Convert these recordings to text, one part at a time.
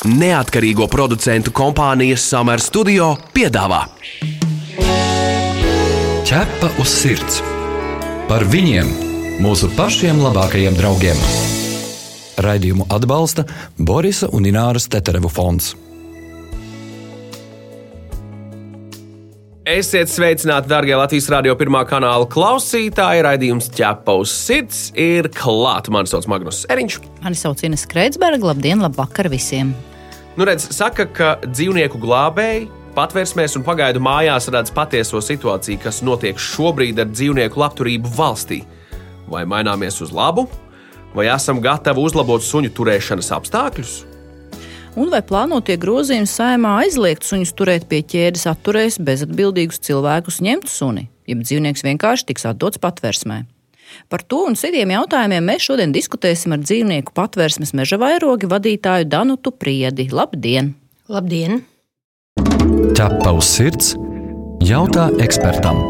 Neatkarīgo producentu kompānijas Summer Studio piedāvā Ķepa uz sirds par viņiem, mūsu pašiem labākajiem draugiem. Raidījumu atbalsta Borisa un Ināras Teterevu fonds. Esiet sveicināti, darbie Latvijas Rādio pirmā kanāla klausītāji. Raidījums ķepa uz sirds ir klāts. Mani sauc Magnus Eriņš. Mani sauc Ines Kreitsberga. Labdien, labvakar visiem! Nu, redz, saka, ka dzīvnieku glābēji patvērsmēs un pagaidu mājās redz patieso situāciju, kas notiek šobrīd ar dzīvnieku labturību valstī. Vai maināmies uz labu, vai esam gatavi uzlabot suņu turēšanas apstākļus? Un vai plānotie grozījumi saimā aizliegt suņus turēt pie ķēdes atturēs bezatbildīgus cilvēkus ņemt suni, ja dzīvnieks vienkārši tiks atdots patvērsmē? Par to un citiem jautājumiem mēs šodien diskutēsim ar dzīvnieku patvērsmes meža vairogi vadītāju Danutu Priedi. Labdien! Labdien! Ķepa uz sirds jautā ekspertam.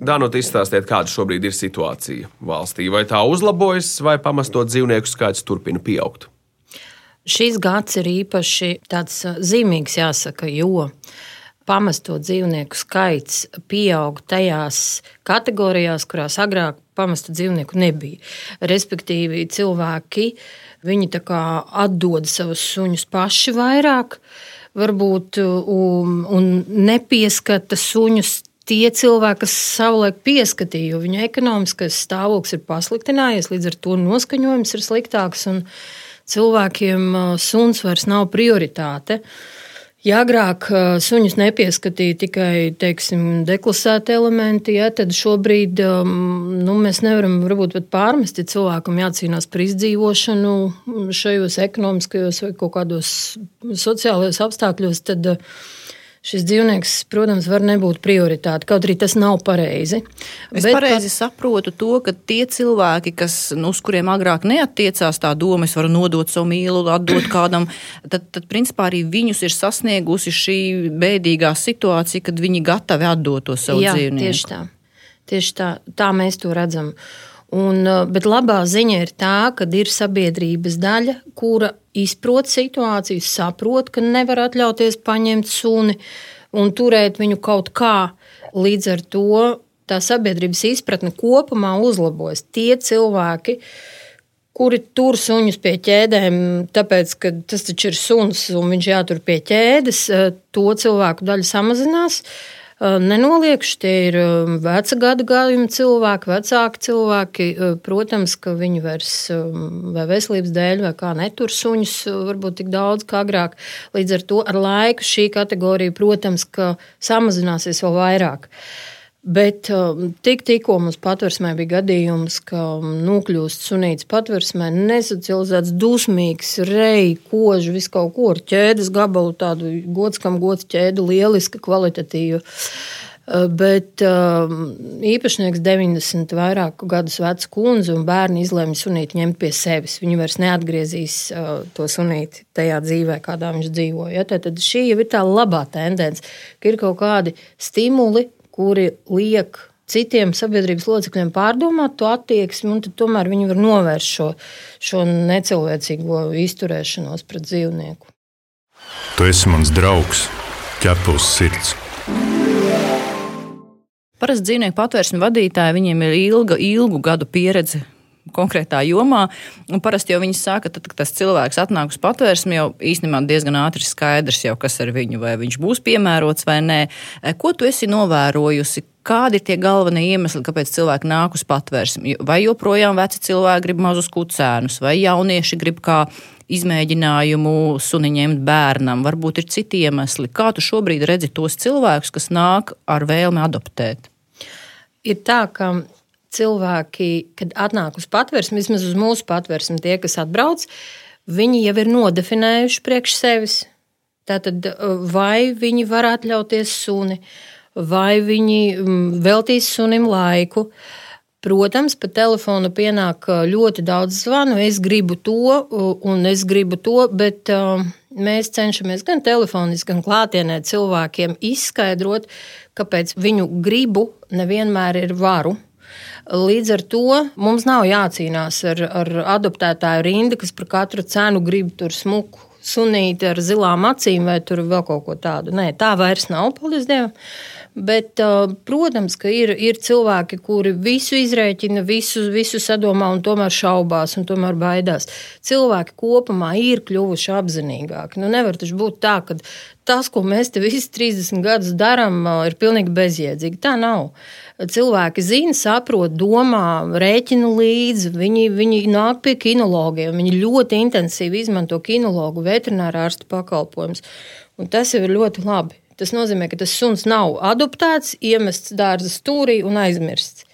Danut, izstāstiet, kāda šobrīd ir situācija valstī. Vai tā uzlabojas, vai pamesto dzīvnieku skaits turpina pieaugt? Šis gads ir īpaši zīmīgs, jāsaka, jo pamesto dzīvnieku skaits pieaug tajās kategorijās, kurās agrāk pamestu dzīvnieku nebija. Respektīvi, cilvēki atdod savus suņus paši vairāk, varbūt un, un nepieskata suņus tie cilvēki, kas savulaik pieskatīja, jo viņa ekonomiskais stāvoklis ir pasliktinājies, līdz ar to noskaņojums ir sliktāks. Un, cilvēkiem suns vairs nav prioritāte. Ja agrāk suņus nepieskatīja tikai teiksim, deklasēti elementi, ja, tad šobrīd nu, mēs nevaram varbūt pat pārmest, ja cilvēkam jācīnās par izdzīvošanu šajos ekonomiskajos vai kaut kādos sociālajos apstākļos. Tad, šis dzīvnieks, protams, var nebūt prioritāte, kaut arī tas nav pareizi. Es Bet pareizi pat... saprotu to, ka tie cilvēki, kas, nu, uz kuriem agrāk neatiecās tā doma, es varu nodot savu mīlu, atdot kādam, tad, tad principā arī viņus ir sasniegusi šī bēdīgā situācija, kad viņi gatavi atdot to savu Jā, dzīvnieku. Tieši tā. Tieši tā, tā mēs to redzam. Un, bet labā ziņa ir tā, ka ir sabiedrības daļa, kura izprot situāciju, saprot, ka nevar atļauties paņemt suni un turēt viņu kaut kā. Līdz ar to tā sabiedrības izpratne kopumā uzlabojas. Tie cilvēki, kuri tur suņus pie ķēdēm, tāpēc, ka tas taču ir suns un viņš jātur pie ķēdes, to cilvēku daļa samazinās. Uh, nenoliekšu. Tie ir veca gada gājuma cilvēki, vecāki cilvēki. Protams, ka viņi vairs vai veselības dēļ vai kā netur suņus varbūt tik daudz kā agrāk. Līdz ar to ar laiku šī kategorija, protams, samazināsies vēl vairāk. Bet um, tik, tikko mums patversmē bija gadījums, ka um, nokļūst sunīts patversmē, nesocializēts, dusmīgs, reji, koži, visu kaut ko ar ķēdes gabalu, tādu gods, kam gods ķēdu, lieliska, kvalitatīva. Uh, bet um, īpašnieks 90 vairāku gadus vecs kundze un bērni izlēma sunīti ņemt pie sevis. Viņi vairs neatgriezīs uh, to sunīti tajā dzīvē, kādā viņš dzīvoja. Ja? Tad šī jau ir tā labā tendence, ka ir kaut kādi stimuli, kuri liek citiem sabiedrības locekļiem pārdomāt to attieksmi, un tomēr viņi var novērst šo, šo necilvēcīgo izturēšanos pret dzīvnieku. Tu esi mans draugs, ķepus sirds. Parasti dzīvnieku patvērsni vadītāji, viņiem ir ilga, ilgu gadu pieredze konkrētā jomā. Un parasti jau viņi saka, kad tas cilvēks atnāk uz patvērsmi, jau īstenībā diezgan ātri skaidrs, jau, kas ar viņu, vai viņš būs piemērots vai nē. E, ko tu esi novērojusi? Kādi ir tie galvenie iemesli, kāpēc cilvēki nāk uz patvērsmi? Vai joprojām veci cilvēki grib mazus kucēnus, vai jaunieši grib kā izmēģinājumu suniņiem bērnam, varbūt ir citi iemesli. Kā tu šobrīd redzi tos cilvēkus, kas nāk ar vēlmi adoptēt? Ir tā, ka cilvēki, kad atnāk uz patvērsmi, vismaz uz mūsu patvērsmi, tie, kas atbrauc, viņi jau ir nodefinējuši priekš sevis. Tātad, vai viņi var atļauties suni, vai viņi mm, veltīs sunim laiku. Protams, pa telefonu pienāk ļoti daudz zvanu. Es gribu to, un es gribu to, bet uh, mēs cenšamies gan telefoniski, gan klātienē cilvēkiem izskaidrot, kāpēc viņu gribu nevienmēr ir varu. Līdz ar to mums nav jācīnās ar, ar adoptētāju rindu, kas par katru cenu grib tur smuku sunīti ar zilām acīm vai vēl kaut ko tādu. Nē, tā vairs nav, paldies Dievam. Bet, protams, ka ir, ir cilvēki, kuri visu izrēķina, visu, visu sadomā un tomēr šaubās un tomēr baidās. Cilvēki kopumā ir kļuvuši apzinīgāki. Nu, nevar taču būt tā, ka tas, ko mēs te visi 30 gadus darām, ir pilnīgi bezjēdzīgi. Tā nav. Cilvēki zina, saprot, domā, rēķina līdzi. Viņi, viņi nāk pie kinologiem. Viņi ļoti intensīvi izmanto kinologu, veterinārā ārsta pakalpojumus. Tas jau ir ļoti labi. Tas nozīmē, ka tas suns nav adoptēts, iemests dārza stūrī un aizmirsts.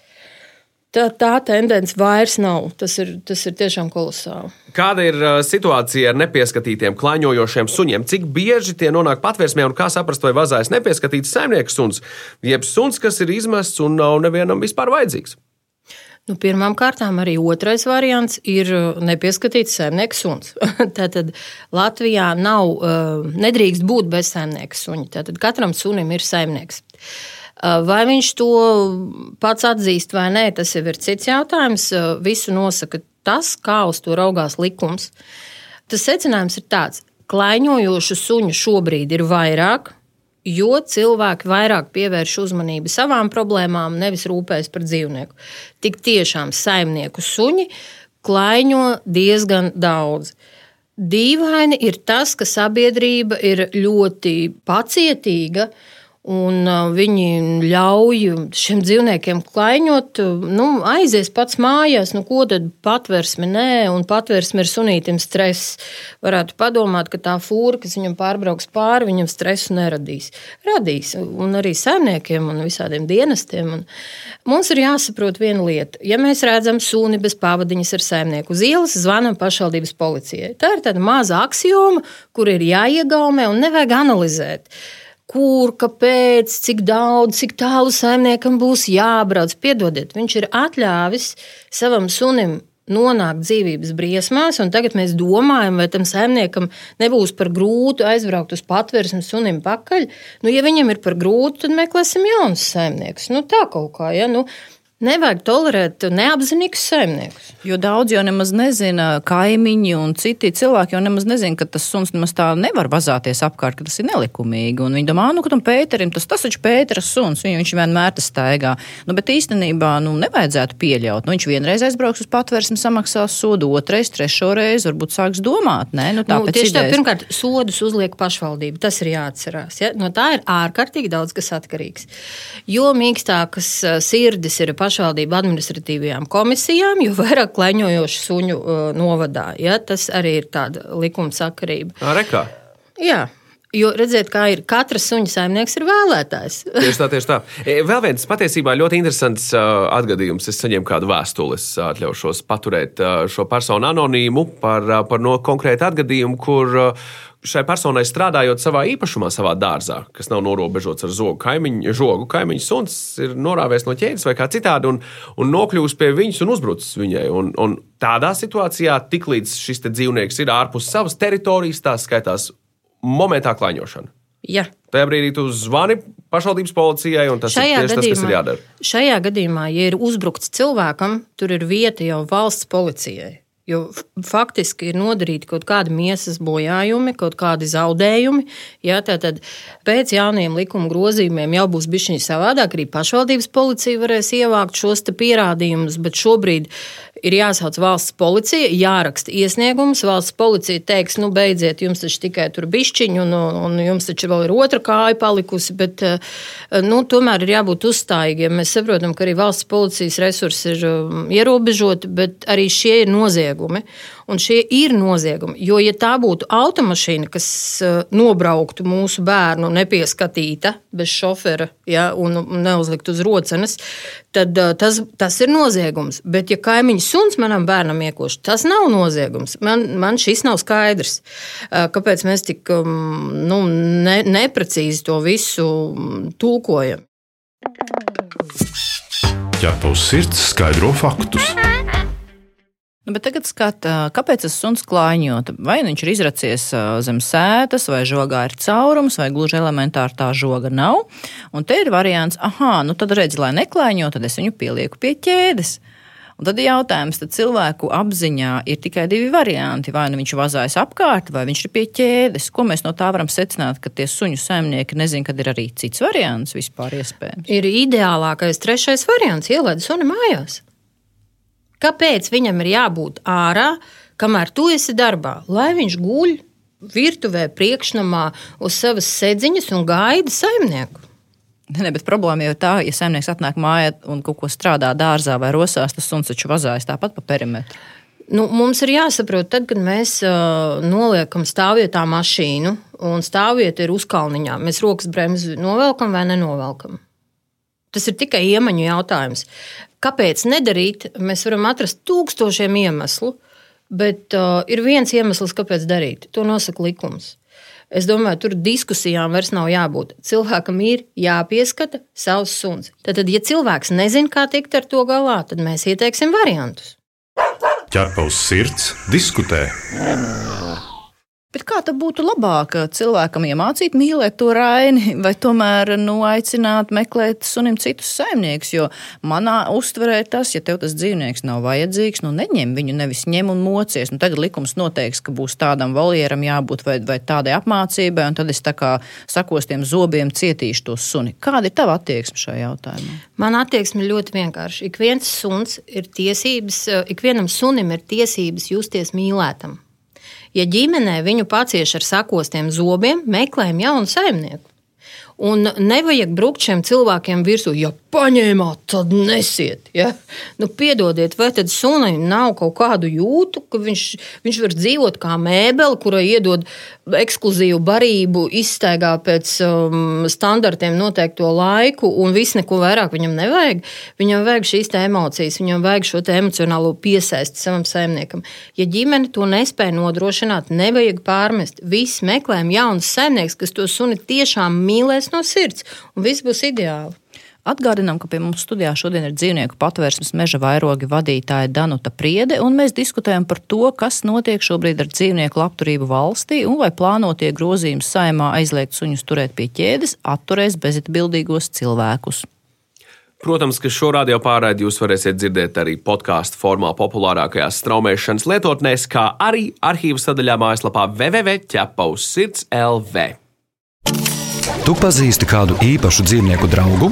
Tā, tā tendence vairs nav. Tas ir, tas ir tiešām kolosāli. Kāda ir uh, situācija ar nepieskatītiem, klaņojošiem suņiem? Cik bieži tie nonāk patvērsmē, un kā saprast, vai vazājas nepieskatīts saimnieks suns, jeb suns, kas ir izmests un nav nevienam vispār vajadzīgs? Nu, Pirmkārt, arī otrais variants ir uh, nepieskatīts saimnieks suns. Tātad Latvijā nav, uh, nedrīkst būt bez saimnieka suņa. Tātad katram sunim ir saimnieks. Uh, vai viņš to pats atzīst vai nē, tas jau ir cits jautājums. Visu nosaka tas, kā uz to raugās likums. Tas secinājums ir tāds, ka klaiņojošu suņu šobrīd ir vairāk, jo cilvēki vairāk pievērš uzmanību savām problēmām, nevis rūpējas par dzīvnieku. Tik tiešām saimnieku suņi klaiņo diezgan daudz. Dīvaini ir tas, ka sabiedrība ir ļoti pacietīga Un viņi ļauj šiem dzīvniekiem klaiņot, nu, aizies pats mājās, nu, ko tad patversme nē, un patversme ir sunītam stress. Varētu padomāt, ka tā fūra, kas viņam pārbrauks pāri, viņam stresu neradīs. Radīs, un arī saimniekiem un visādiem dienestiem. Un mums ir jāsaprot viena lieta. Ja mēs redzam suni bez pavadiņas ar saimnieku uz ielas, zvanam pašvaldības policijai. Tā ir tāda maza axioma, kur ir jāiegaumē un nevajag analizēt kur, kāpēc, cik daudz, cik tālu saimniekam būs jābrauc. Piedodiet, viņš ir atļāvis savam sunim nonākt dzīvības briesmās, un tagad mēs domājam, vai tam saimniekam nebūs par grūtu aizbraukt uz patvērsni sunim pakaļ. Nu, ja viņam ir par grūtu, tad meklēsim jaunus saimniekus. Nu, tā kaut kā. Ja? Nu, Nevajag tolerēt neapzinīgus saimniekus. Jo daudz jau nemaz nezina, kaimiņi un citi cilvēki jau nemaz nezina, ka tas suns nemaz tā nevar vazāties apkārt, ka tas ir nelikumīgi. Un viņi domā, nu, ka tam Pēterim tas, tas taču Pēteras suns, viņu, viņš vienmēr tas staigā. Nu, bet īstenībā nu, nevajadzētu pieļaut. Nu, viņš vienreiz aizbrauks uz patvērsni, samaksās sodu, otrais, trešo reizi varbūt sāks domāt. Nē, nu, tā, nu, tieši tā, pirmkārt, sodus uzliek pašvaldība. Tas ir jāatcerās. Ja? No tā ir ārkārtīgi daudz kas atkarīgs. Jo mīkstākas sirdis ir pašvaldība pašvaldību administratīvajām komisijām, jo vairāk kleņojošu suņu uh, novadā. Ja? Tas arī ir tāda likuma sakarība. Rekā. Jā. Jo redziet, kā ir katrs suņa saimnieks, ir vēlētājs. tieši tā, tieši tā. E, vēl viens patiesībā ļoti interesants uh, atgadījums. Es saņēmu kādu vēstuli, es atļaušos paturēt uh, šo personu anonīmu par, uh, par no konkrētu atgadījumu, kur uh, šai personai strādājot savā īpašumā, savā dārzā, kas nav norobežots ar zogu kaimiņu, žogu kaimiņu suns, ir norāvies no ķēdes vai kā citādi un, un nokļūst pie viņas un uzbrucis viņai. Un, un tādā situācijā, tiklīdz šis dzīvnieks ir ārpus savas teritorijas, tās skaitās momentā klaņošana. Ja. Tajā brīdī tu zvani pašvaldības policijai, un tas šajā ir tieši gadījumā, tas, kas ir jādara. Šajā gadījumā, ja ir uzbrukts cilvēkam, tur ir vieta jau valsts policijai. Jo faktiski ir nodarīti kaut kādi miesas bojājumi, kaut kādi zaudējumi. Jā, tātad pēc jauniem likuma grozījumiem jau būs bijis savādāk. Arī pašvaldības policija varēs ievākt šos pierādījumus, bet šobrīd ir jāsauc valsts policija, jāraksta iesniegums. Valsts policija teiks, nu, beidziet, jums taču tikai tur bišķiņi, un, un jums taču vēl ir otra kāja palikusi. Bet, eh, nu, tomēr ir jābūt uzstājīgiem. Mēs saprotam, ka arī valsts policijas resursi ir um, ierobežoti, bet arī šie ir noziegumi. Un šie ir noziegumi. Jo, ja tā būtu automašīna, kas uh, nobrauktu mūsu bērnu nepieskatīta, bez šofera ja, un neuzlikt uz rocenes, tad uh, tas, tas ir noziegums. Bet, ja kaimiņš suns manam bērnam iekoš, tas nav noziegums. Man, man šis nav skaidrs, uh, kāpēc mēs tik um, nu, ne, neprecīzi to visu mm, tulkojam. Ja tavs sirds skaidro faktus Nu, tagad skatā, kāpēc tas suns klāņot. Vai nu viņš ir izracies zem sētas, vai žogā ir caurums, vai gluži elementāri tā žoga nav. Un te ir variants, ah, nu tad redz, lai neklāņo, tad es viņu pielieku pie ķēdes. Un tad ir jautājums, tad cilvēku apziņā ir tikai divi varianti. Vai nu viņš vazājas apkārt, vai viņš ir pie ķēdes. Ko mēs no tā varam secināt, ka tie suņu saimnieki nezina, kad ir arī cits variants vispār iespējams? Ir ideālākais trešais variants - ielaid suni mājās. Kāpēc viņam ir jābūt ārā, kamēr tu esi darbā? Lai viņš guļ virtuvē, priekšnamā uz savas sēdziņas un gaida saimnieku. Ne, bet problēma jau ir tā, ja saimnieks atnāk mājā un kaut ko strādā dārzā vai rosās, tas suns taču vazājas tāpat pa perimetru. Nu, mums ir jāsaprot, tad, kad mēs uh, noliekam stāvvietā mašīnu un stāvvieta ir uzkalniņā, mēs rokas bremzi novelkam vai nenovelkam. Tas ir tikai iemaņu jautājums. Kāpēc nedarīt? Mēs varam atrast tūkstošiem iemeslu, bet uh, ir viens iemesls, kāpēc darīt. To nosaka likums. Es domāju, tur diskusijām vairs nav jābūt. Cilvēkam ir jāpieskata savs suns. Tad, ja cilvēks nezina, kā tikt ar to galā, tad mēs ieteiksim variantus. Ķerpa uz sirds, diskutē. Bet kā tad būtu labāk cilvēkam iemācīt mīlēt to raini, vai tomēr nu, aicināt meklēt sunim citus saimniekus? Jo manā uztverē tas, ja tev tas dzīvnieks nav vajadzīgs, nu neņem viņu, nevis ņem un mocies. Nu, tagad likums noteiks, ka būs tādam voljeram jābūt vai, vai tādai apmācībai, un tad es tā kā sakostiem zobiem cietīšu to suni. Kāda ir tava attieksme šajā jautājumā? Man attieksme ļoti vienkārša. Ik viens suns ir tiesības, ik vienam sunim ir tiesības justies mīlētam. Ja ģimenē viņu pacieš ar sakostiem zobiem, meklējam jaunu saimnieku. Un nevajag brukt šiem cilvēkiem virsū, ja paņēmāt, tad nesiet. Ja? Nu, piedodiet, vai tad sunim nav kaut kādu jūtu, ka viņš, viņš var dzīvot kā mēbele, kurai iedod ekskluzīvu barību, izstaigā pēc um, standartiem noteikto laiku, un viss neko vairāk viņam nevajag. Viņam vajag šīs emocijas, viņam vajag šo emocionālo piesaisti savam saimniekam. Ja ģimene to nespēja nodrošināt, nevajag pārmest. Visi meklējam jaunus saimniekus, kas to suni tiešām mīlēs no sirds, un viss būs ideāli. Atgādinām, ka pie mums studijā šodien ir dzīvnieku patvērsmes meža vairogi vadītāja Danuta Priede, un mēs diskutējam par to, kas notiek šobrīd ar dzīvnieku labturību valstī un vai plānotie grozījumi saimā aizliegt suņus turēt pie ķēdes atturēs bezatbildīgos cilvēkus. Protams, ka šo radio pārraidi jūs varēsiet dzirdēt arī podkāstu formā populārākajās straumēšanas lietotnēs, kā arī arhīvu sadaļā mājaslapā www.ķepaus.sirds LV. Tu pazīsti kādu īpašu dzīvnieku draugu?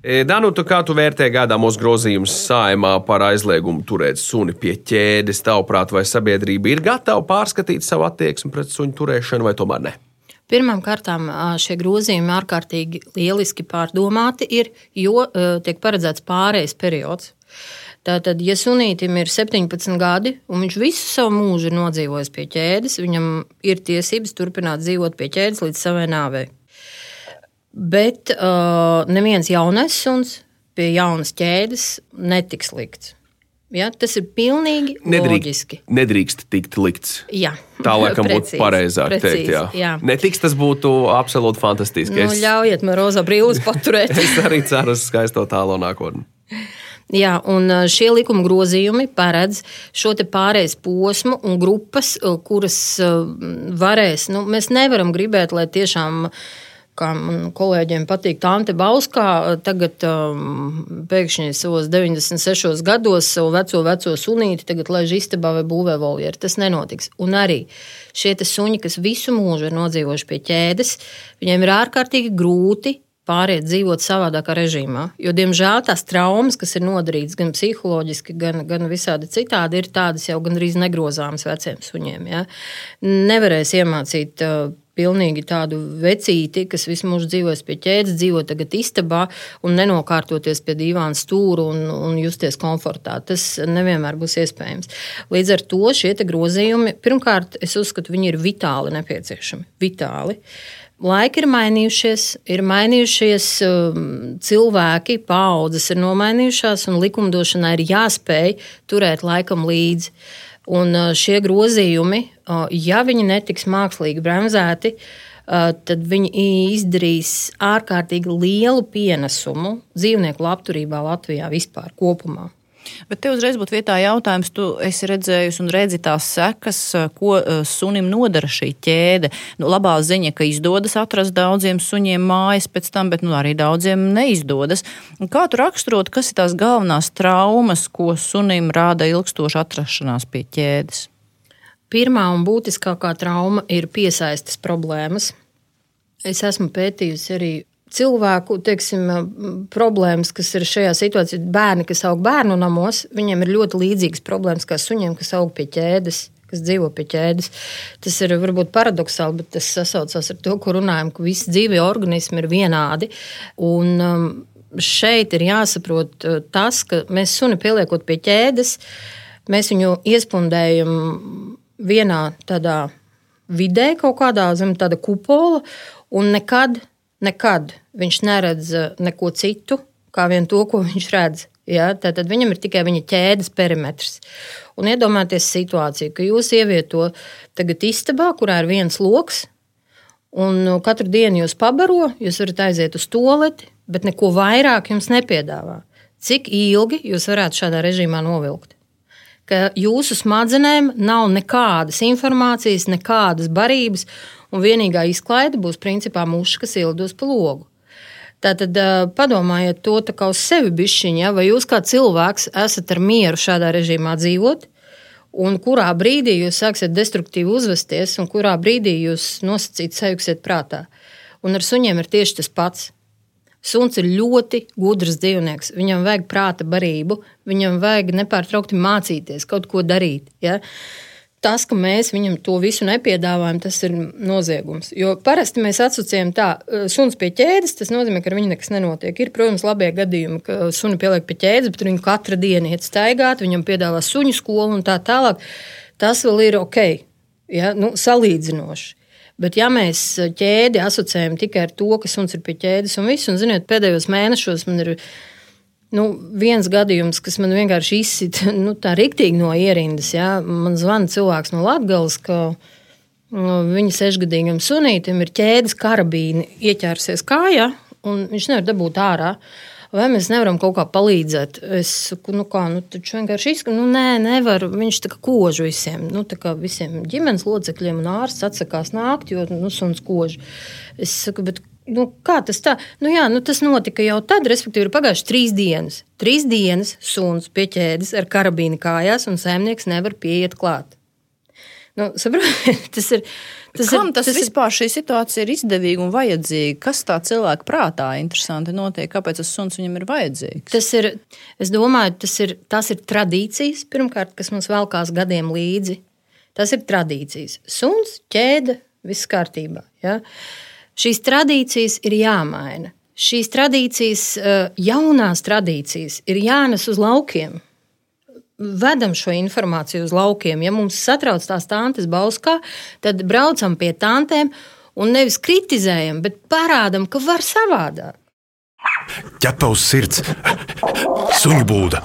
E, Danuta, kā tu vērtē gaidāmos grozījumus saimā par aizliegumu turēt suni pie ķēdes? Tavuprāt, vai sabiedrība ir gatava pārskatīt savu attieksmi pret suņu turēšanu, vai tomēr ne? Pirmkārt, šie grozījumi ārkārtīgi lieliski pārdomāti ir, jo tiek paredzēts pārējais periods. Tātad, ja sunītam ir 17 gadi un viņš visu savu mūžu ir nodzīvojis pie ķēdes, viņam ir tiesības turpināt dzīvot pie ķēdes līdz savai nāvei. Bet uh, neviens jaunais suns pie jaunas ķēdes netiks likts. Ja, tas ir pilnīgi nedrīkst, loģiski. Nedrīkst tikt likts. Jā, Tā laikam būtu pareizāk precīzi, teikt. Jā. jā. Netiks tas būtu absolūti fantastiski. Nu, ļaujiet man rozā brīvības paturēt. es arī ceru uz skaisto tālo nākotni. Jā, un uh, šie likuma grozījumi paredz šo pārējais posmu un grupas, uh, kuras uh, varēs. Nu, mēs nevaram gribēt, lai tiešām kā man kolēģiem patīk, Tante Bauskā tagad um, pēkšņi savos 96 gados savu veco, veco sunīti tagad laiž istabā vai būvē voljeru. Tas nenotiks. Un arī šie suņi, kas visu mūžu ir nodzīvojuši pie ķēdes, viņiem ir ārkārtīgi grūti pāriet dzīvot savādākā režīmā. Jo, diemžēl, tās traumas, kas ir nodarītas gan psiholoģiski, gan, gan visādi citādi, ir tādas jau gandrīz negrozāmas veciem suņiem. Ja? Nevarēs iemācīt uh, pilnīgi tādu vecīti, kas visu mūžu dzīvojas pie ķēdes, dzīvo tagad istabā un nenokārtoties pie divāna stūra un, un justies komfortā. Tas nevienmēr būs iespējams. Līdz ar to šie grozījumi, pirmkārt, es uzskatu, viņi ir vitāli nepieciešami. Vitāli. Laiki ir mainījušies, ir mainījušies um, cilvēki, paudzes ir nomainījušās, un likumdošanai ir jāspēj turēt laikam līdzi. Un uh, šie grozījumi, uh, ja viņi netiks mākslīgi bremzēti, uh, tad viņi izdarīs ārkārtīgi lielu pienesumu dzīvnieku labturībā Latvijā vispār kopumā. Bet te uzreiz būtu vietā jautājums, tu esi redzējusi un redzi tās sekas, eh, ko eh, sunim nodara šī ķēde. Nu, labā ziņa, ka izdodas atrast daudziem suņiem mājas pēc tam, bet nu, arī daudziem neizdodas. Kā tu raksturot, kas ir tās galvenās traumas, ko sunim rāda ilgstoša atrašanās pie ķēdes? Pirmā un būtiskākā trauma ir piesaistes problēmas. Es esmu pētījusi arī cilvēku teiksim, problēmas, kas ir šajā situācijā, bērni, kas aug bērnu namos, viņiem ir ļoti līdzīgas problēmas kā suņiem, kas aug pie ķēdes. Kas dzīvo pie ķēdes. Tas ir varbūt paradoxāli, bet tas sasaucās ar to, ko runājam, ka visi dzīvie organismi ir vienādi. Un, um, šeit ir jāsaprot uh, tas, ka mēs suni pieliekot pie ķēdes, mēs viņu iespundējam vienā tādā vidē, kaut kādā zem tāda kupola, un nekad nekad viņš neredz eh, neko citu, kā vien to, ko viņš redz. Ja? Tad viņam ir tikai viņa ķēdes perimetrs. Un iedomājieties situāciju, ka jūs ievieto tagad istabā, kurā ir viens lokus, un nu, katru dienu jūs pabaro, jūs varat aiziet uz toleti, bet neko vairāk jums nepiedāvā. Cik ilgi jūs varētu šādā režīmā novilkt? Ka jūsu smadzenēm nav nekādas informācijas, nekādas barības, un vienīgā izklaide būs principā muša, kas ielidos pa logu. Tātad padomājiet to uz sevi bišķiņa, ja? vai jūs kā cilvēks esat ar mieru šādā režīmā dzīvot, un kurā brīdī jūs sāksiet destruktīvi uzvesties, un kurā brīdī jūs nosacīt sajūksiet prātā. Un ar suņiem ir tieši tas pats. Suns ir ļoti gudrs dzīvnieks. Viņam vajag prāta barību, viņam vajag nepārtraukti mācīties, kaut ko darīt. Ja? Uh, tas, ka mēs viņam to visu nepiedāvājam, tas ir noziegums. Jo parasti mēs asociējam tā, suns pie ķēdes, tas nozīmē, ka ar viņu nekas nenotiek. Ir, protams, labie gadījumi, ka suni pieliek pie ķēdes, bet viņu katru dienu iet staigāt, viņam piedāvā suņu skolu un tā tālāk. Tas vēl ir ok, ja? nu, salīdzinoši. Bet, ja mēs ķēdi asociējam tikai ar to, ka suns ir pie ķēdes un viss, un, ziniet, pēdējos mēnešos man ir Nu, viens gadījums, kas man vienkārši izsita nu, tā rīktīgi no ierindas. Ja? Man zvana cilvēks no Latvijas, ka nu, viņa sešgadīgam sunītam ir ķēdes karabīni ieķērsies kājā, un viņš nevar dabūt ārā. Vai mēs nevaram kaut kā palīdzēt? Es nu kā, nu vienkārši izsaka, nu nē, nevar. Viņš tā kā kož visiem, nu tā kā visiem ģimenes locekļiem, un ārsts atsakās nākt, jo, nu, suns kož. Es saku, bet nu, kā tas tā? Nu, jā, nu, tas notika jau tad, respektīvi, ir pagājušas trīs dienas. Trīs dienas suns pieķēdes ar karabīnu kājās, un saimnieks nevar pieiet klāt. Nu, saprot, tas ir. Tas Kam ir, tas, tas vispār šī situācija ir izdevīga un vajadzīga? Kas tā cilvēka prātā interesanti notiek? Kāpēc tas suns viņam ir vajadzīgs? Tas ir, es domāju, tas ir, tas ir tradīcijas, pirmkārt, kas mums velkās gadiem līdzi. Tas ir tradīcijas. Suns, ķēde, viss kārtībā. Ja? Uh, Šīs tradīcijas ir jāmaina. Šīs tradīcijas, eh, jaunās tradīcijas, ir jānes uz laukiem. Vedam šo informāciju uz laukiem. Ja mums satrauc tās tantes Bauskā, tad braucam pie tantēm un nevis kritizējam, bet parādam, ka var savādāk. Ķepaus sirds, suņu būda.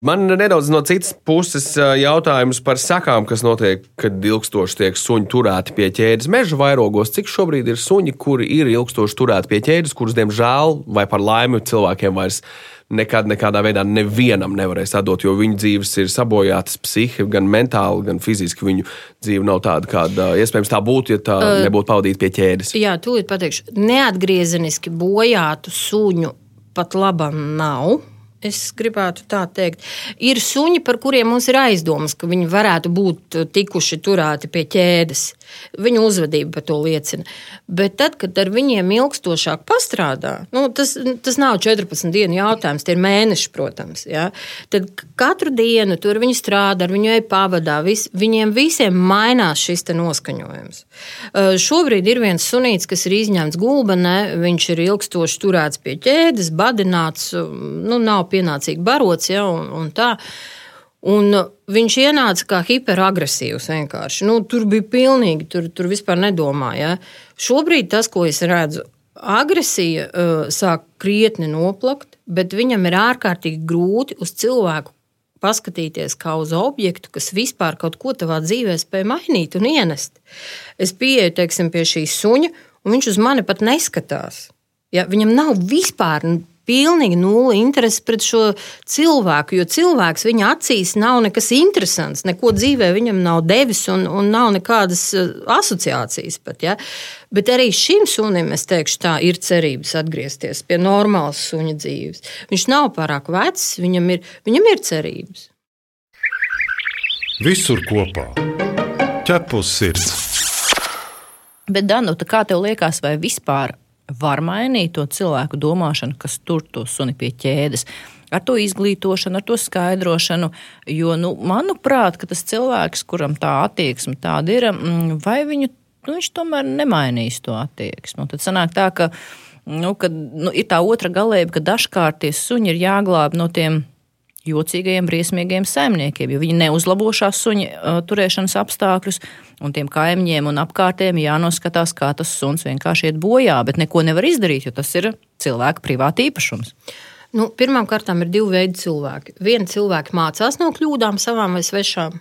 Man nedaudz no citas puses jautājums par sakām, kas notiek, kad ilgstoši tiek suņi turēti pie ķēdes meža vairogos. Cik šobrīd ir suņi, kuri ir ilgstoši turēti pie ķēdes, kurus, diemžēl, vai par laimi cilvēkiem vairs nekad, nekādā veidā nevienam nevarēs atdot, jo viņu dzīves ir sabojātas psihi, gan mentāli, gan fiziski. Viņu dzīve nav tāda, kāda iespējams tā būtu, ja tā uh, nebūtu pavadīta pie ķēdes. Jā, tūlīt pateikšu, neatgriezeniski bojātu suņu pat labam nav. Es gribētu tā teikt, ir suņi, par kuriem mums ir aizdomas, ka viņi varētu būt tikuši turēti pie ķēdes. Viņu uzvedība par to liecina. Bet tad, kad ar viņiem ilgstošāk pastrādā, nu, tas, tas nav 14 dienu jautājums, tie ir mēneši, protams. Ja? Tad katru dienu tur viņi strādā, ar viņu ej pavadā, vis, viņiem visiem mainās šis noskaņojums. Uh, šobrīd ir viens sunīts, kas ir izņemts gulbenē, viņš ir ilgstoši turēts pie ķēdes, badināts, nu, nav pienācīgi barots. Ja, un, un tā. Un viņš ienāca kā hiperagresīvs. Vienkārši. Nu, tur bija pilnīgi, tur, tur vispār nedomāja. Ja. Šobrīd tas, ko es redzu, agresija uh, sāk krietni noplakt, bet viņam ir ārkārtīgi grūti uz cilvēku paskatīties kā uz objektu, kas vispār kaut ko tavā dzīvē spēj mainīt un ienest. Es pieeju teiksim, pie šī suņa, un viņš uz mani pat neskatās. Ja, viņam nav vispār pilnīgi nulle interesi pret šo cilvēku, jo cilvēks viņa acīs nav nekas interesants, neko dzīvē viņam nav devis un, un nav nekādas eh, asociācijas pat. Ja? Bet arī šim sunim, es teikšu, tā ir cerības atgriezties pie normālas suņa dzīves. Viņš nav pārāk vecs, viņam ir, viņam ir cerības. Visur kopā - ķepus sirds. Bet, Danuta, kā tev liekas, vai vispār var mainīt to cilvēku domāšanu, kas tur to suni pie ķēdes. Ar to izglītošanu, ar to skaidrošanu. Jo, nu, manuprāt, tas cilvēks, kuram tā attieksme tāda ir, mm, vai viņu, nu, viņš tomēr nemainīs to attieksmi. Tad sanāk tā, ka nu, kad, nu, ir tā otra galība, ka dažkārt tie suņi ir jāglāb no tiem jocīgajiem, briesmīgajiem saimniekiem, jo viņi neuzlabo šās suņa turēšanas apstākļus, un tiem kaimiņiem un apkārtējiem jānoskatās, kā tas suns vienkārši iet bojā, bet neko nevar izdarīt, jo tas ir cilvēka privāta īpašums. Nu, Pirmkārt, ir divi veidi cilvēki. Viena cilvēka mācās no kļūdām, savām vai svešām.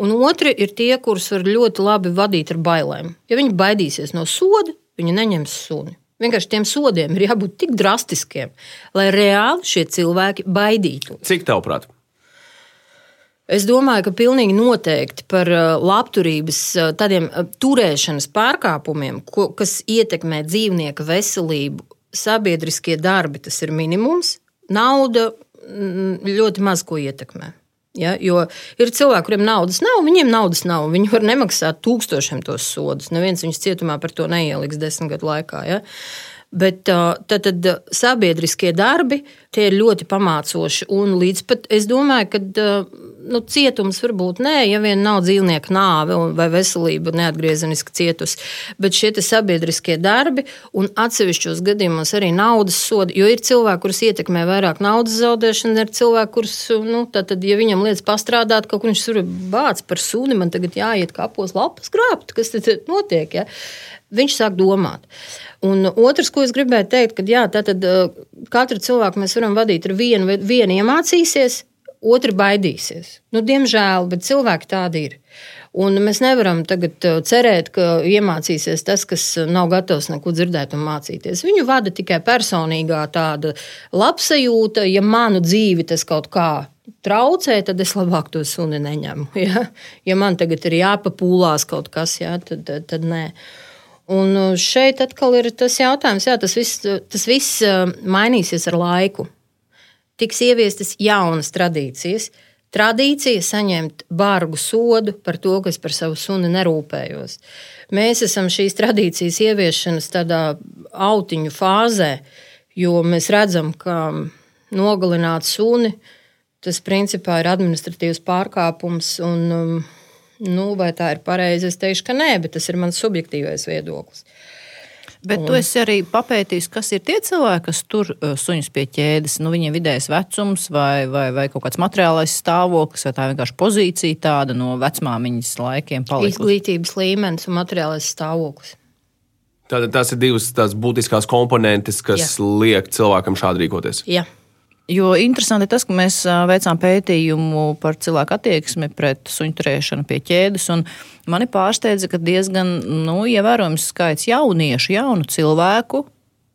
Un otri ir tie, kurus var ļoti labi vadīt ar bailēm. Ja viņi baidīsies no soda, viņi neņems suni. Vienkārši tiem sodiem ir jābūt tik drastiskiem, lai reāli šie cilvēki baidītu. Cik tavuprāt? Es domāju, ka pilnīgi noteikti par uh, labturības, uh, tādiem uh, turēšanas pārkāpumiem, ko, kas ietekmē dzīvnieka veselību, sabiedriskie darbi, tas ir minimums. Nauda mm, ļoti maz ko ietekmē. Ja, jo ir cilvēki, kuriem naudas nav, viņiem naudas nav. Viņi var nemaksāt tūkstošiem tos sodus. Neviens viņus cietumā par to neieliks desmit gadu laikā. Ja. Bet tad, tad sabiedriskie darbi tie ir ļoti pamācoši. Un līdz pat es domāju, ka nu, cietums varbūt nē, ja vien nav dzīvnieku nāve vai veselība neatgriezeniski cietusi. Bet šie sabiedriskie darbi un atsevišķos gadījumos arī naudas sodi, jo ir cilvēki, kurus ietekmē vairāk naudas zaudēšana, ir cilvēki, kurus, nu, tad, ja viņam liekas pastrādāt, kaut kur viņš tur bāc par suni, man tagad jāiet kapos lapas grābt, kas tad notiek. Ja? Viņš sāk domāt. Un otrs, ko es gribēju teikt, ka jā, tātad, katru cilvēku mēs varam vadīt ar vienu, vienu iemācīsies, otru baidīsies. Nu, diemžēl, bet cilvēki tādi ir. Un mēs nevaram tagad cerēt, ka iemācīsies tas, kas nav gatavs neko dzirdēt un mācīties. Viņu vada tikai personīgā tāda labsajūta, ja manu dzīvi tas kaut kā traucē, tad es labāk to suni neņemu. Ja, ja man tagad ir jāpapūlās kaut kas, ja, tad, tad, tad nē. Un uh, šeit atkal ir tas jautājums, jā, tas viss, tas viss uh, mainīsies ar laiku. Tiks ieviestas jaunas tradīcijas. Tradīcija saņemt bargu sodu par to, kas par savu suni nerūpējos. Mēs esam šīs tradīcijas ieviešanas tādā autiņu fāzē, jo mēs redzam, ka nogalināt suni tas principā ir administratīvs pārkāpums. Un, um, Nu, vai tā ir pareizi? Es teikšu, ka nē, bet tas ir mans subjektīvais viedoklis. Bet un... tu esi arī papētījis, kas ir tie cilvēki, kas tur suņus pie ķēdes. Nu, viņiem vidējais vecums vai, vai, vai kaut kāds materiālais stāvoklis, vai tā vienkārši pozīcija tāda no vecmāmiņas laikiem. Palikusi. Izglītības līmenis un materiālais stāvoklis. Tātad tās ir divas tās būtiskās komponentes, kas Jā. liek cilvēkam šādi rīkoties. Jā. Jo interesanti ir tas, ka mēs veicām pētījumu par cilvēku attieksmi pret suņu turēšanu pie ķēdes. Mani pārsteidza, ka diezgan nu, ievērojams skaits jauniešu, jaunu cilvēku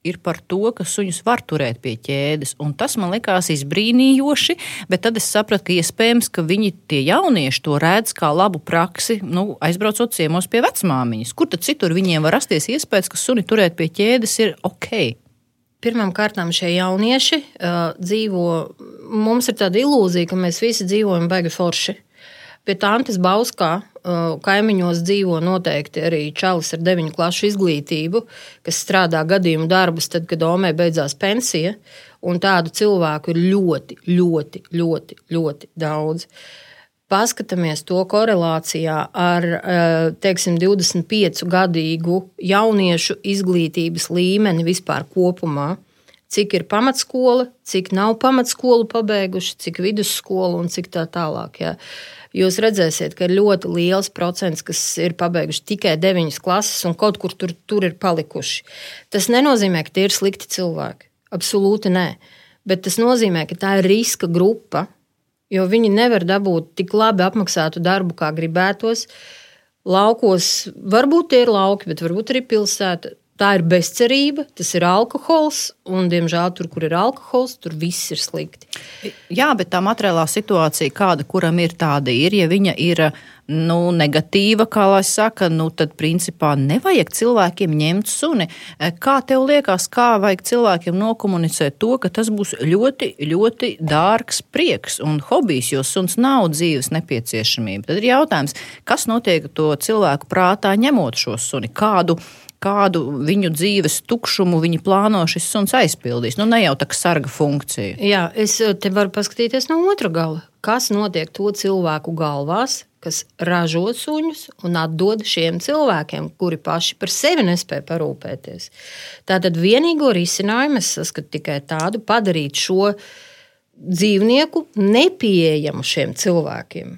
ir par to, ka suņus var turēt pie ķēdes. Un tas man likās izbrīnījoši, bet tad es sapratu, ka iespējams, ka viņi tie jaunieši to redz kā labu praksi, nu, aizbraucot ciemos pie vecmāmiņas. Kur tad citur viņiem var rasties iespējas, ka suni turēt pie ķēdes ir ok? Pirmkārt, šie jaunieši uh, dzīvo. Mums ir tāda ilūzija, ka mēs visi dzīvojam baigi forši. Pie Tantes Bauskā uh, kaimiņos dzīvo noteikti arī čalis ar deviņu klašu izglītību, kas strādā gadījumu darbus, tad, kad Omei beidzās pensija. Tādu cilvēku ir ļoti, ļoti, ļoti, ļoti daudz. Uh, paskatāmies to korelācijā ar eh, teiksim, 25 gadīgu jauniešu izglītības līmeni vispār kopumā, cik ir pamatskola, cik nav pamatskolu pabeiguši, cik vidusskolu un cik tā tālāk. Jā. Jūs redzēsiet, ka ir ļoti liels procents, kas ir pabeiguši tikai 9 klases un kaut kur tur, tur ir palikuši. Tas nenozīmē, ka tie ir slikti cilvēki. Absolūti nē. Bet tas nozīmē, ka tā ir riska grupa, jo viņi nevar dabūt tik labi apmaksātu darbu, kā gribētos. Laukos varbūt tie ir lauki, bet varbūt arī pilsēta. Tā ir bezcerība, tas ir alkohols, un, diemžēl, tur, kur ir alkohols, tur viss ir slikti. Jā, bet tā materiālā situācija, kāda kuram ir, tāda ir. Ja viņa ir nu, negatīva, kā lai saka, nu, tad principā nevajag cilvēkiem ņemt suni. Kā tev liekas, kā vajag cilvēkiem nokomunicēt to, ka tas būs ļoti, ļoti dārgs prieks un hobijs, jo suns nav dzīves nepieciešamība? Tad ir jautājums, kas notiek to cilvēku prātā ņemot šo suni? Kādu kādu viņu dzīves tukšumu viņi plāno šis suns aizpildīs. Nu, ne jau tā kā sarga funkcija. Jā, es eh, te varu paskatīties no otra gala. Kas notiek to cilvēku galvās, kas ražo suņus un atdod šiem cilvēkiem, kuri paši par sevi nespēja parūpēties. Tātad vienīgo risinājumu es saskatu tikai tādu, padarīt šo dzīvnieku nepieejamu šiem cilvēkiem.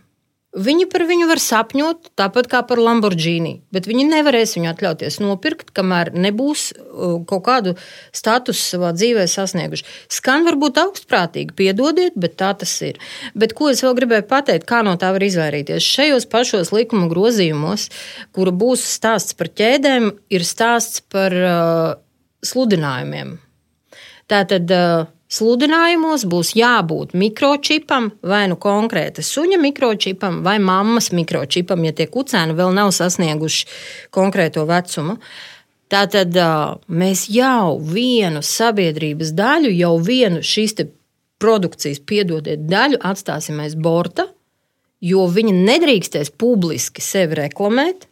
Viņi par viņu var sapņot tāpat kā par Lamborghini, bet viņi nevarēs viņu atļauties nopirkt, kamēr nebūs uh, kaut kādu statusu savā dzīvē sasnieguši. Skan varbūt augstprātīgi, piedodiet, bet tā tas ir. Bet ko es vēl gribēju pateikt, kā no tā var izvairīties? Šajos pašos likuma grozījumos, kura būs stāsts par ķēdēm, ir stāsts par uh, sludinājumiem. Tātad uh, Sludinājumos būs jābūt mikročipam, vai nu konkrēta suņa mikročipam, vai mammas mikročipam, ja tie kucēni vēl nav sasnieguši konkrēto vecumu. Tātad mēs jau vienu sabiedrības daļu, jau vienu šīs produkcijas, piedodiet, daļu atstāsim aiz borta, jo viņi nedrīkstēs publiski sevi reklamēt,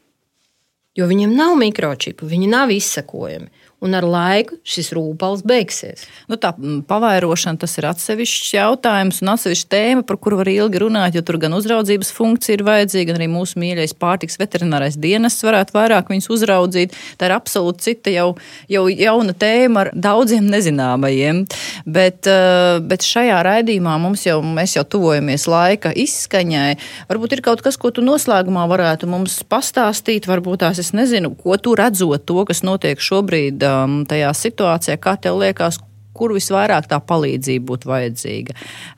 jo viņiem nav mikročipu, viņi nav izsekojami un ar laiku šis rūpals beigsies. Nu, tā pavairošana tas ir atsevišķs jautājums un atsevišķa tēma, par kuru var ilgi runāt, jo tur gan uzraudzības funkcija ir vajadzīga, gan arī mūsu mīļais pārtiks veterinārais dienests varētu vairāk viņus uzraudzīt. Tā ir absolūti cita jau, jau jauna tēma ar daudziem nezināmajiem. Bet, eh, bet šajā raidījumā mums jau, mēs jau tuvojamies laika izskaņai. Varbūt ir kaut kas, ko tu noslēgumā varētu mums pastāstīt, varbūt tās es nezinu, ko tu redzot to, kas notiek šobrīd um, tajā situācijā, kā tev liekas, kur visvairāk tā palīdzība būtu vajadzīga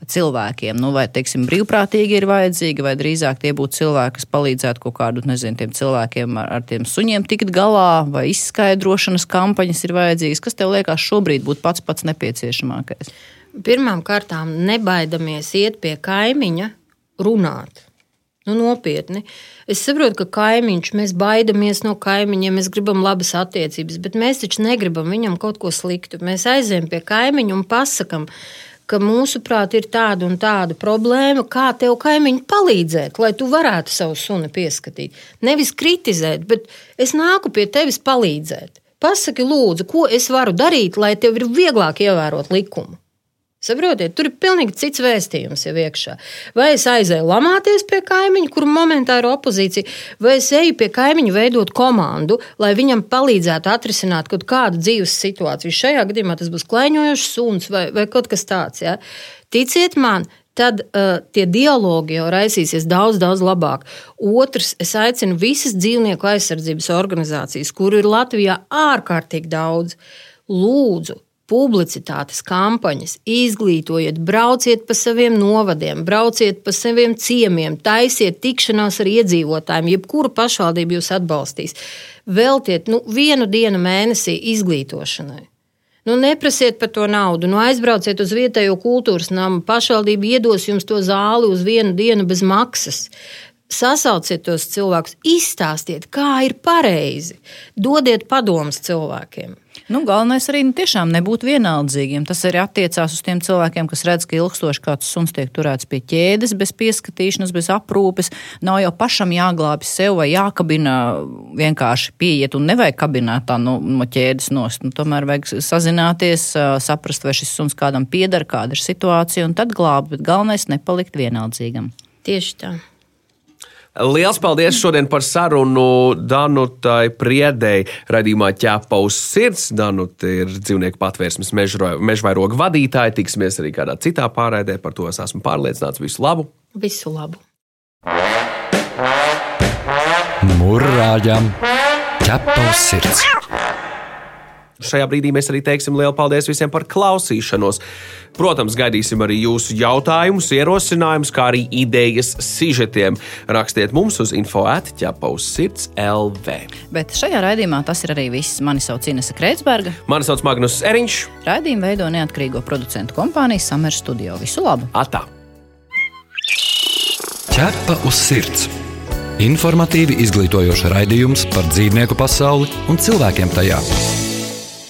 cilvēkiem. Nu, vai, teiksim, brīvprātīgi ir vajadzīga, vai drīzāk tie būtu cilvēki, kas palīdzētu kaut kādu, nezinu, tiem cilvēkiem ar, ar tiem suņiem tikt galā, vai izskaidrošanas kampaņas ir vajadzīgas. Kas tev liekas šobrīd būtu pats pats nepieciešamākais? Pirmām kārtām nebaidamies iet pie kaimiņa runāt. Nu, nopietni. Es saprotu, ka kaimiņš, mēs baidāmies no kaimiņiem, mēs gribam labas attiecības, bet mēs taču negribam viņam kaut ko sliktu. Mēs aizējām pie kaimiņa un pasakām, ka mūsuprāt ir tāda un tāda problēma, kā tev kaimiņu palīdzēt, lai tu varētu savu sunu pieskatīt. Nevis kritizēt, bet es nāku pie tevis palīdzēt. Pasaki, lūdzu, ko es varu darīt, lai tev ir vieglāk ievērot likumu. Saprotiet, tur ir pilnīgi cits vēstījums jau iekšā. Vai es aizēju lamāties pie kaimiņa, kur momentā ir opozīcija, vai es eju pie kaimiņa veidot komandu, lai viņam palīdzētu atrisināt kaut kādu dzīves situāciju. Šajā gadījumā tas būs klaiņojošs suns vai, vai kaut kas tāds. Ja? Ticiet man, tad uh, tie dialogi jau raisīsies daudz, daudz labāk. Otrs, es aicinu visas dzīvnieku aizsardzības organizācijas, kuru ir Latvijā ārkārtīgi daudz, lūdzu publicitātes kampaņas, izglītojiet, brauciet pa saviem novadiem, brauciet pa saviem ciemiem, taisiet tikšanās ar iedzīvotājiem, jebkura pašvaldība jūs atbalstīs. Veltiet nu, vienu dienu mēnesī izglītošanai. Nu, neprasiet par to naudu, nu, aizbrauciet uz vietējo kultūras namu. Pašvaldība iedos jums to zāli uz vienu dienu bez maksas. Sasauciet tos cilvēkus, izstāstiet, kā ir pareizi, dodiet padomus cilvēkiem. Nu, galvenais arī nu, tiešām nebūt vienaldzīgiem. Tas arī attiecās uz tiem cilvēkiem, kas redz, ka ilgstoši kāds suns tiek turēts pie ķēdes, bez pieskatīšanas, bez aprūpes. Nav jau pašam jāglābj sev vai jākabina vienkārši pieiet un nevajag kabinēt tā no, no ķēdes nost. Nu, tomēr vajag sazināties, saprast, vai šis suns kādam pieder, kāda ir situācija, un tad glābt. Bet galvenais nepalikt vienaldzīgam. Tieši tā. Liels paldies šodien par sarunu Danutai Priedei. Radījumā ķēpa uz sirds. Danuta ir dzīvnieku patvērsmes mežvairoga vadītāja. Tiksimies arī kādā citā pārraidē. Par to es esmu pārliecināts. Visu labu! Visu labu! Murrājam! Ķepa uz sirds! Šajā brīdī mēs arī teiksim lielu paldies visiem par klausīšanos. Protams, gaidīsim arī jūsu jautājumus, ierosinājumus, kā arī idejas sižetiem. Rakstiet mums uz info atķepa uz sirds LV. Bet šajā raidījumā tas ir arī viss. Mani sauc Inese Kreitsberga. Mani sauc Magnus Eriņš. Raidījumu veido neatkarīgo producentu kompānija Summer Studio. Visu labu! Atā! Ķepa uz sirds! Informatīvi izglītojoša raidījums par dzīvnieku pasauli un cilvēkiem tajā.